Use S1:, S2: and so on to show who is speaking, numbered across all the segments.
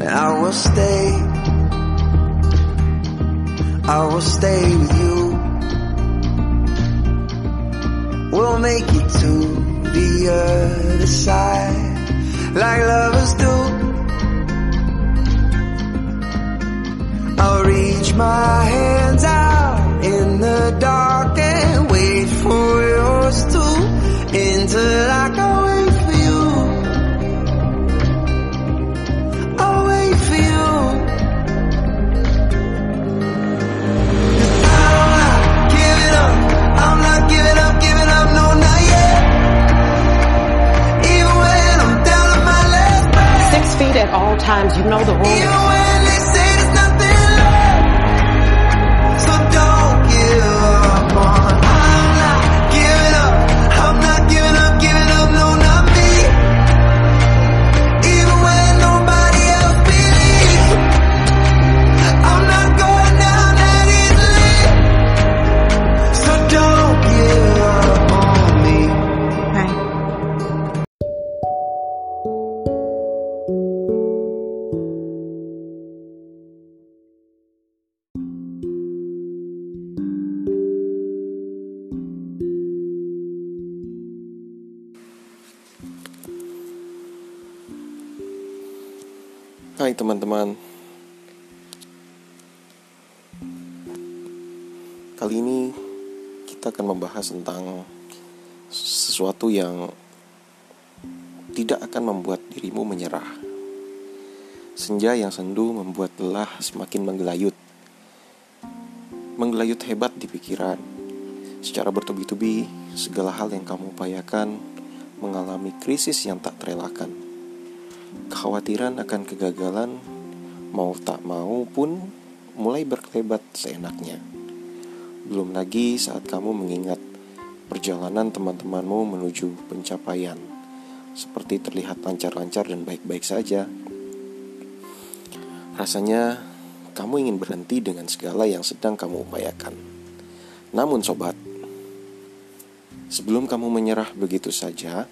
S1: And I will stay. I will stay with you. We'll make it to the other side like lovers do. I'll reach my hands out
S2: feet at all times. You know the rules.
S3: Hai teman-teman. Kali ini kita akan membahas tentang sesuatu yang tidak akan membuat dirimu menyerah. Senja yang sendu membuat lelah semakin menggelayut. Menggelayut hebat di pikiran. Secara bertubi-tubi segala hal yang kamu upayakan mengalami krisis yang tak terelakkan Kekhawatiran akan kegagalan mau tak mau pun mulai berkelebat seenaknya. Belum lagi saat kamu mengingat perjalanan teman-temanmu menuju pencapaian. Seperti terlihat lancar-lancar dan baik-baik saja. Rasanya kamu ingin berhenti dengan segala yang sedang kamu upayakan. Namun sobat, sebelum kamu menyerah begitu saja,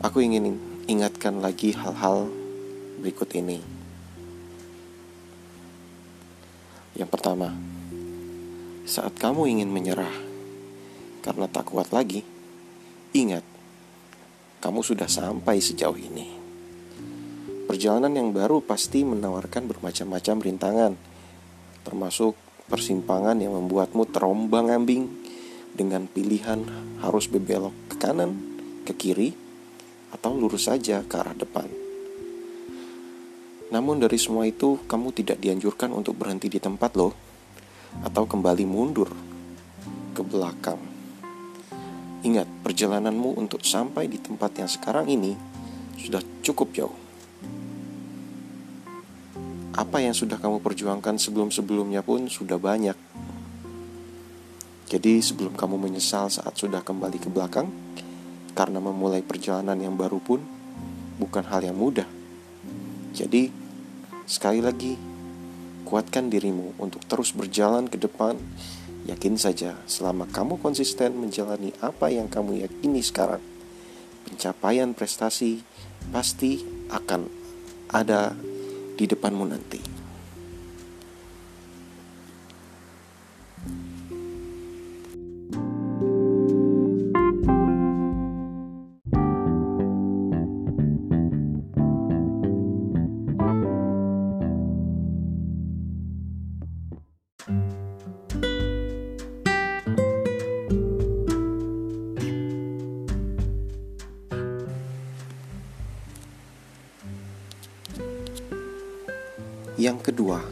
S3: aku ingin ingatkan lagi hal-hal berikut ini. Yang pertama, saat kamu ingin menyerah karena tak kuat lagi, ingat, kamu sudah sampai sejauh ini. Perjalanan yang baru pasti menawarkan bermacam-macam rintangan, termasuk persimpangan yang membuatmu terombang-ambing dengan pilihan harus berbelok ke kanan, ke kiri, atau lurus saja ke arah depan. Namun dari semua itu, kamu tidak dianjurkan untuk berhenti di tempat loh, atau kembali mundur ke belakang. Ingat, perjalananmu untuk sampai di tempat yang sekarang ini sudah cukup jauh. Apa yang sudah kamu perjuangkan sebelum-sebelumnya pun sudah banyak. Jadi sebelum kamu menyesal saat sudah kembali ke belakang, karena memulai perjalanan yang baru pun bukan hal yang mudah. Jadi, sekali lagi, kuatkan dirimu untuk terus berjalan ke depan. Yakin saja, selama kamu konsisten menjalani apa yang kamu yakini sekarang, pencapaian prestasi pasti akan ada di depanmu nanti. Yang kedua,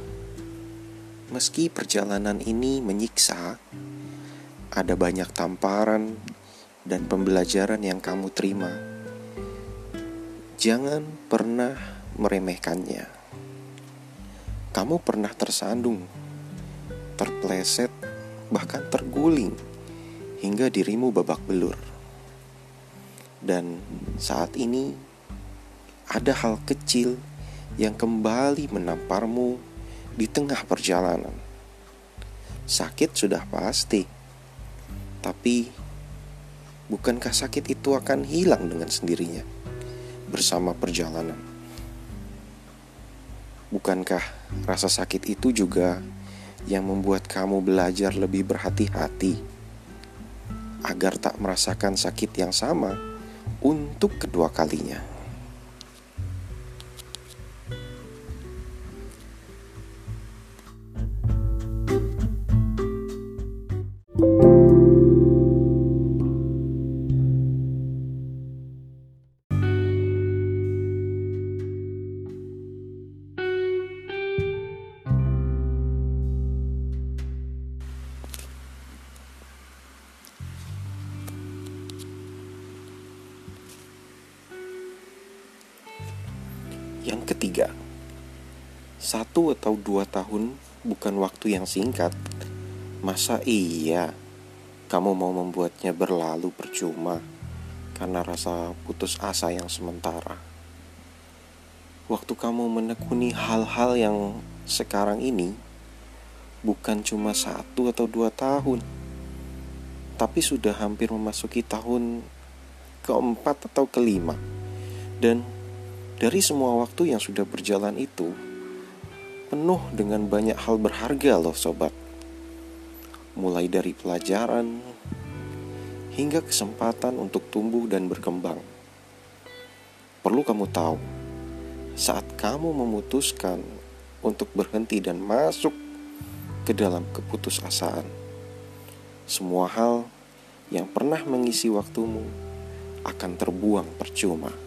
S3: meski perjalanan ini menyiksa, ada banyak tamparan dan pembelajaran yang kamu terima. Jangan pernah meremehkannya. Kamu pernah tersandung, terpleset, bahkan terguling hingga dirimu babak belur. Dan saat ini ada hal kecil yang kembali menamparmu di tengah perjalanan. Sakit sudah pasti, tapi bukankah sakit itu akan hilang dengan sendirinya bersama perjalanan? Bukankah rasa sakit itu juga yang membuat kamu belajar lebih berhati-hati agar tak merasakan sakit yang sama untuk kedua kalinya? Yang ketiga, satu atau dua tahun bukan waktu yang singkat. Masa iya kamu mau membuatnya berlalu percuma karena rasa putus asa yang sementara? Waktu kamu menekuni hal-hal yang sekarang ini bukan cuma satu atau dua tahun, tapi sudah hampir memasuki tahun keempat atau kelima, dan dari semua waktu yang sudah berjalan itu, penuh dengan banyak hal berharga loh sobat. Mulai dari pelajaran, hingga kesempatan untuk tumbuh dan berkembang. Perlu kamu tahu, saat kamu memutuskan untuk berhenti dan masuk ke dalam keputusasaan, semua hal yang pernah mengisi waktumu akan terbuang percuma.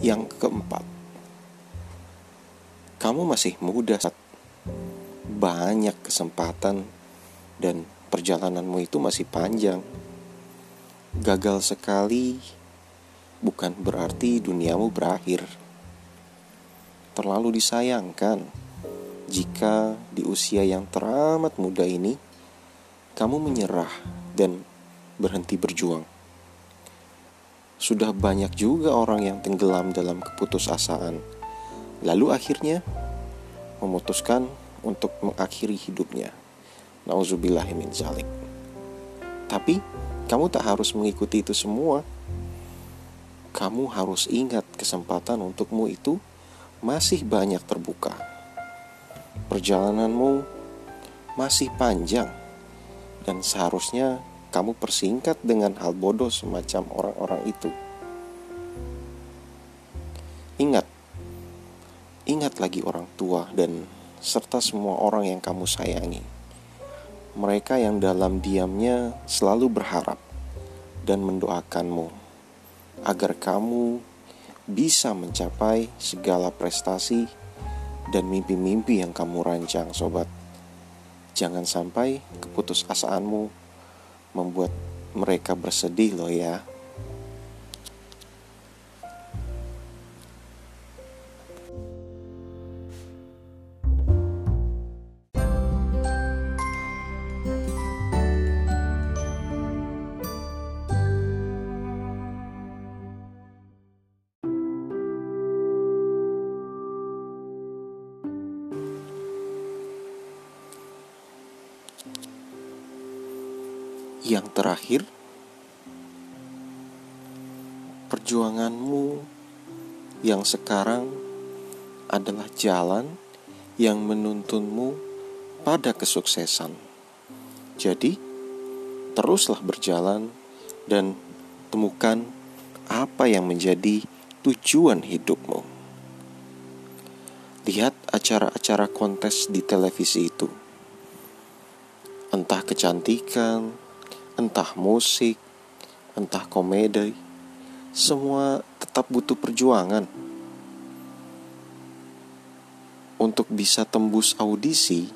S3: Yang keempat, kamu masih muda, Sat. banyak kesempatan, dan perjalananmu itu masih panjang. Gagal sekali bukan berarti duniamu berakhir. Terlalu disayangkan jika di usia yang teramat muda ini kamu menyerah dan berhenti berjuang. Sudah banyak juga orang yang tenggelam dalam keputusasaan, lalu akhirnya memutuskan untuk mengakhiri hidupnya. Nauzubillahimin zalik. Tapi kamu tak harus mengikuti itu semua. Kamu harus ingat kesempatan untukmu itu masih banyak terbuka. Perjalananmu masih panjang dan seharusnya kamu persingkat dengan hal bodoh semacam orang-orang itu. Ingat, ingat lagi orang tua dan serta semua orang yang kamu sayangi. Mereka yang dalam diamnya selalu berharap dan mendoakanmu agar kamu bisa mencapai segala prestasi dan mimpi-mimpi yang kamu rancang, sobat. Jangan sampai keputusasaanmu membuat mereka bersedih loh ya. Yang terakhir, perjuanganmu yang sekarang adalah jalan yang menuntunmu pada kesuksesan. Jadi, teruslah berjalan dan temukan apa yang menjadi tujuan hidupmu. Lihat acara-acara kontes di televisi itu. Entah kecantikan, entah musik, entah komedi, semua tetap butuh perjuangan. Untuk bisa tembus audisi,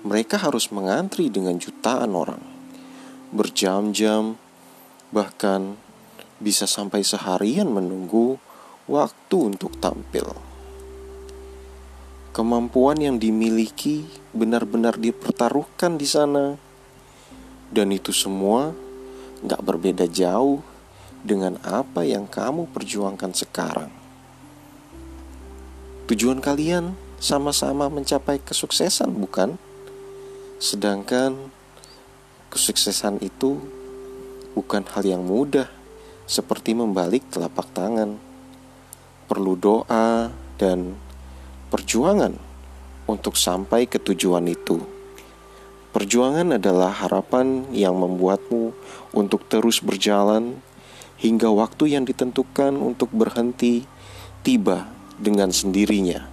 S3: mereka harus mengantri dengan jutaan orang, berjam-jam, bahkan bisa sampai seharian menunggu waktu untuk tampil. kemampuan yang dimiliki benar-benar dipertaruhkan di sana, dan itu semua gak berbeda jauh dengan apa yang kamu perjuangkan sekarang. Tujuan kalian sama-sama mencapai kesuksesan, bukan? Sedangkan kesuksesan itu bukan hal yang mudah, seperti membalik telapak tangan. Perlu doa dan perjuangan untuk sampai ke tujuan itu. Perjuangan adalah harapan yang membuatmu untuk terus berjalan hingga waktu yang ditentukan untuk berhenti tiba dengan sendirinya.